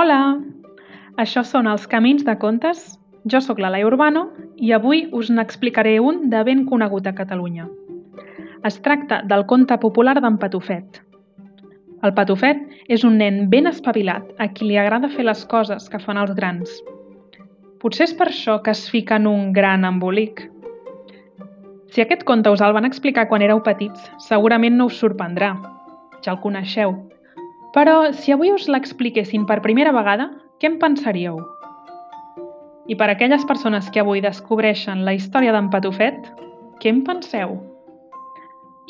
Hola! Això són els Camins de Contes. Jo sóc la Laia Urbano i avui us n'explicaré un de ben conegut a Catalunya. Es tracta del conte popular d'en Patufet. El Patufet és un nen ben espavilat a qui li agrada fer les coses que fan els grans. Potser és per això que es fica en un gran embolic. Si aquest conte us el van explicar quan éreu petits, segurament no us sorprendrà. Ja el coneixeu. Però si avui us l'expliquessin per primera vegada, què en pensaríeu? I per aquelles persones que avui descobreixen la història d'en Patufet, què en penseu?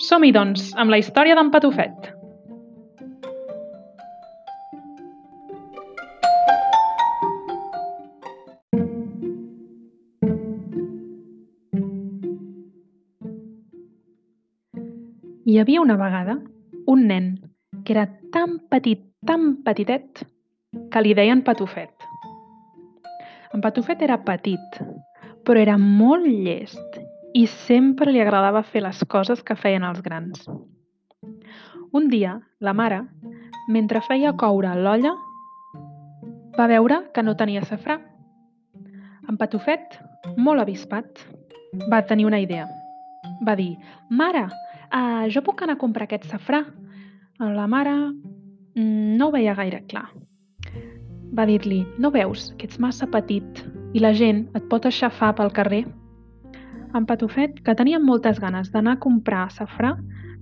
Som-hi, doncs, amb la història d'en Patufet. Hi havia una vegada un nen que era tan petit, tan petitet, que li deien Patufet. En Patufet era petit, però era molt llest i sempre li agradava fer les coses que feien els grans. Un dia, la mare, mentre feia coure l'olla, va veure que no tenia safrà. En Patufet, molt avispat, va tenir una idea. Va dir, mare, uh, jo puc anar a comprar aquest safrà? La mare mm, no ho veia gaire clar. Va dir-li, no veus que ets massa petit i la gent et pot aixafar pel carrer? En Patufet, que tenia moltes ganes d'anar a comprar safrà,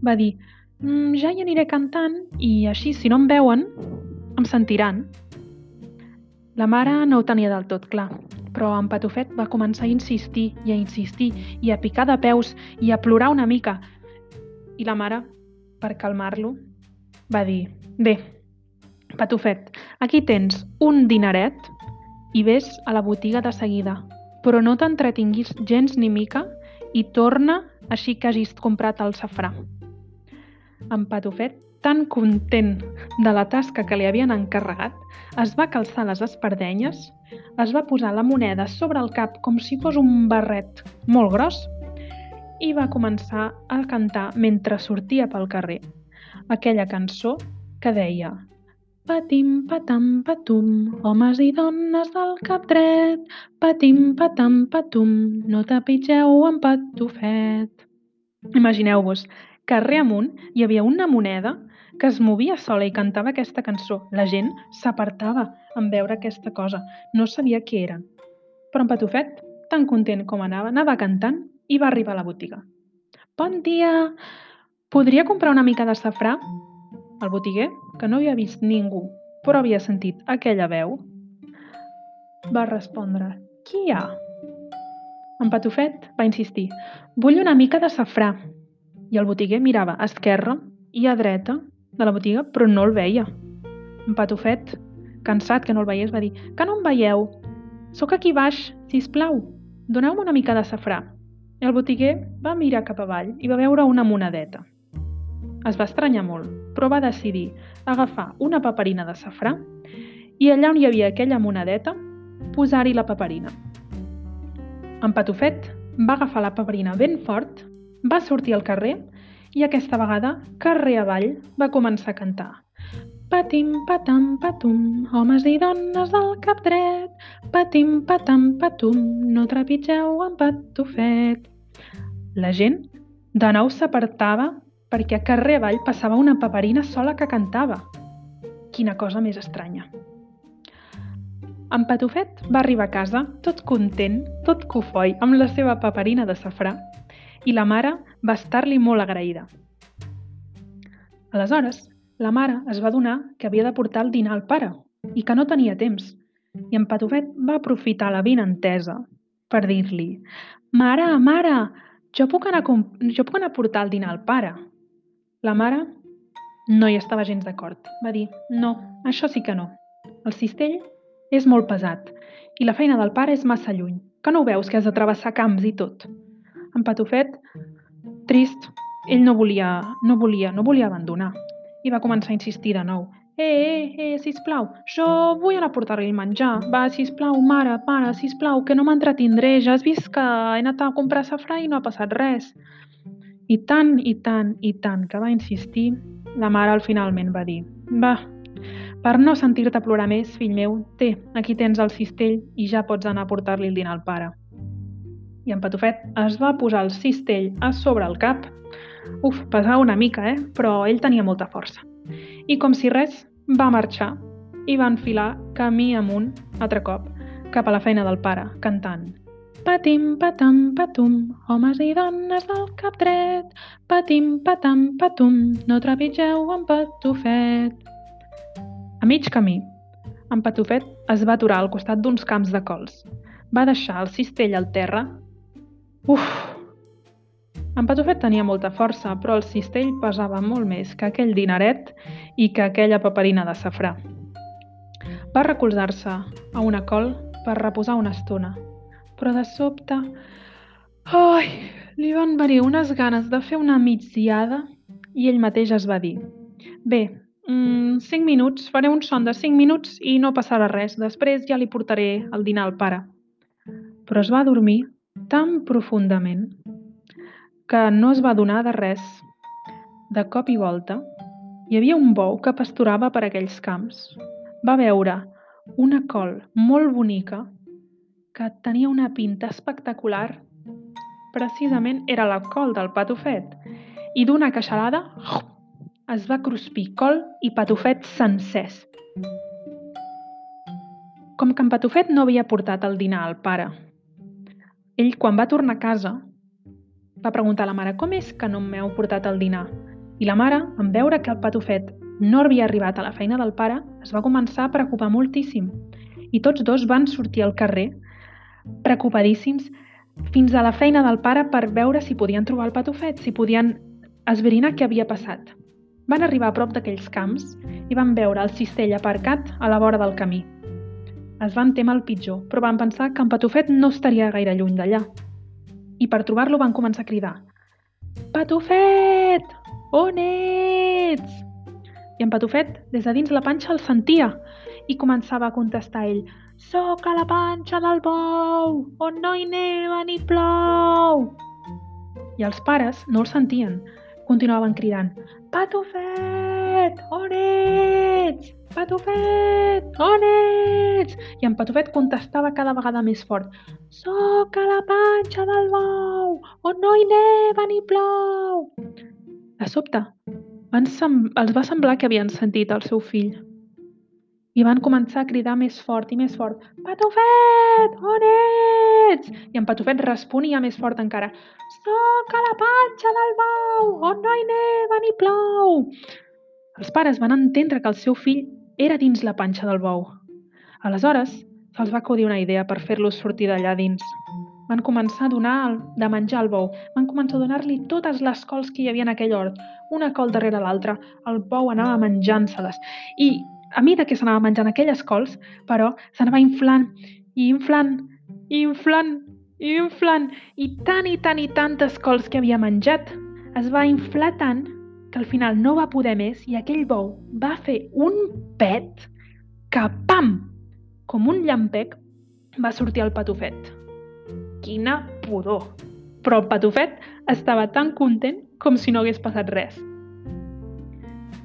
va dir, mm, ja hi aniré cantant i així, si no em veuen, em sentiran. La mare no ho tenia del tot clar, però en Patufet va començar a insistir i a insistir i a picar de peus i a plorar una mica. I la mare, per calmar-lo, va dir «Bé, Patufet, aquí tens un dineret i ves a la botiga de seguida, però no t'entretinguis gens ni mica i torna així que hagis comprat el safrà». En Patufet, tan content de la tasca que li havien encarregat, es va calçar les espardenyes, es va posar la moneda sobre el cap com si fos un barret molt gros i va començar a cantar mentre sortia pel carrer aquella cançó que deia Patim, patam, patum, homes i dones del cap dret, patim, patam, patum, no tapitgeu amb patufet. Imagineu-vos, carrer amunt hi havia una moneda que es movia sola i cantava aquesta cançó. La gent s'apartava en veure aquesta cosa. No sabia què era. Però en Patufet, tan content com anava, anava cantant i va arribar a la botiga. Bon dia! Podria comprar una mica de safrà? El botiguer, que no havia vist ningú, però havia sentit aquella veu, va respondre «Qui hi ha?» En Patufet va insistir «Vull una mica de safrà». I el botiguer mirava a esquerra i a dreta de la botiga, però no el veia. En Patufet, cansat que no el veiés, va dir «Que no em veieu? Sóc aquí baix, si us plau, doneu-me una mica de safrà». I el botiguer va mirar cap avall i va veure una monedeta. Es va estranyar molt, però va decidir agafar una paperina de safrà i allà on hi havia aquella monedeta, posar-hi la paperina. En Patufet va agafar la paperina ben fort, va sortir al carrer i aquesta vegada, carrer avall, va començar a cantar. Patim, patam, patum, homes i dones del cap dret, patim, patam, patum, no trepitgeu amb patufet. La gent de nou s'apartava perquè a carrer avall passava una paperina sola que cantava. Quina cosa més estranya. En Patufet va arribar a casa tot content, tot cofoi, amb la seva paperina de safrà, i la mare va estar-li molt agraïda. Aleshores, la mare es va donar que havia de portar el dinar al pare i que no tenia temps. I en Patufet va aprofitar la vinentesa per dir-li «Mare, mare, jo puc, anar jo puc anar a portar el dinar al pare?» La mare no hi estava gens d'acord. Va dir, no, això sí que no. El cistell és molt pesat i la feina del pare és massa lluny. Que no ho veus, que has de travessar camps i tot? En Patufet, trist, ell no volia, no volia, no volia abandonar. I va començar a insistir de nou. Eh, eh, eh, sisplau, jo vull anar a portar-li el menjar. Va, sisplau, mare, pare, sisplau, que no m'entretindré. Ja has vist que he anat a comprar safrà i no ha passat res. I tant, i tant, i tant que va insistir, la mare al finalment va dir «Va, Per no sentir-te plorar més, fill meu, té, aquí tens el cistell i ja pots anar a portar-li el dinar al pare. I en Patufet es va posar el cistell a sobre el cap. Uf, pesava una mica, eh? Però ell tenia molta força. I com si res, va marxar i va enfilar camí amunt, altre cop, cap a la feina del pare, cantant Patim, patam, patum, homes i dones del cap dret. Patim, patam, patum, no trepitgeu en patufet. A mig camí, en Patufet es va aturar al costat d'uns camps de cols. Va deixar el cistell al terra. Uf! En Patufet tenia molta força, però el cistell pesava molt més que aquell dinaret i que aquella paperina de safrà. Va recolzar-se a una col per reposar una estona, però de sobte... Ai, li van venir unes ganes de fer una migdiada i ell mateix es va dir «Bé, mm, cinc minuts, faré un son de cinc minuts i no passarà res, després ja li portaré el dinar al pare». Però es va dormir tan profundament que no es va donar de res. De cop i volta, hi havia un bou que pasturava per aquells camps. Va veure una col molt bonica que tenia una pinta espectacular. Precisament era la col del patufet i d'una queixalada es va cruspir col i patufet sencers. Com que en Patufet no havia portat el dinar al pare, ell, quan va tornar a casa, va preguntar a la mare com és que no m'heu portat el dinar? I la mare, en veure que el Patufet no havia arribat a la feina del pare, es va començar a preocupar moltíssim. I tots dos van sortir al carrer preocupadíssims fins a la feina del pare per veure si podien trobar el patufet, si podien esbrinar què havia passat. Van arribar a prop d'aquells camps i van veure el cistell aparcat a la vora del camí. Es van temer el pitjor, però van pensar que en Patufet no estaria gaire lluny d'allà. I per trobar-lo van començar a cridar «Patufet! On ets?» I en Patufet, des de dins la panxa, el sentia i començava a contestar ell Soc a la panxa del bou, on no hi neva ni plou. I els pares no el sentien. Continuaven cridant Patufet, on ets? Patufet, on ets? I en Patufet contestava cada vegada més fort Soc a la panxa del bou, on no hi neva ni plou. De sobte, van els va semblar que havien sentit el seu fill i van començar a cridar més fort i més fort «Patufet, on ets?» I en Patufet responia més fort encara «Soc a la panxa del bou, on no hi neva ni plou!» Els pares van entendre que el seu fill era dins la panxa del bou. Aleshores, se'ls va acudir una idea per fer-los sortir d'allà dins. Van començar a donar de menjar al bou. Van començar a donar-li totes les cols que hi havia en aquell hort, una col darrere l'altra. El bou anava menjant-se-les. I a mida que s'anava menjant aquelles cols, però s'anava inflant i inflant i inflant i inflant i tant i tant i tantes cols que havia menjat es va inflar tant que al final no va poder més i aquell bou va fer un pet que, pam, com un llampec, va sortir el patufet. Quina pudor! Però el patufet estava tan content com si no hagués passat res.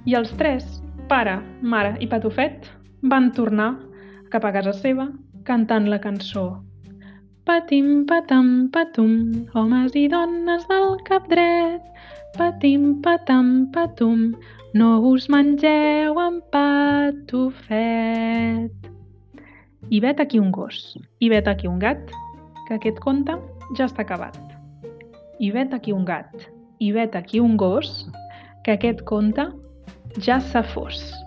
I els tres Pare, mare i Patufet van tornar cap a casa seva cantant la cançó. Patim, patam, patum, homes i dones del cap dret. Patim, patam, patum, no us mengeu en patufet. I vet aquí un gos, i vet aquí un gat, que aquest conte ja està acabat. I vet aquí un gat, i vet aquí un gos, que aquest conte ja s'ha fos.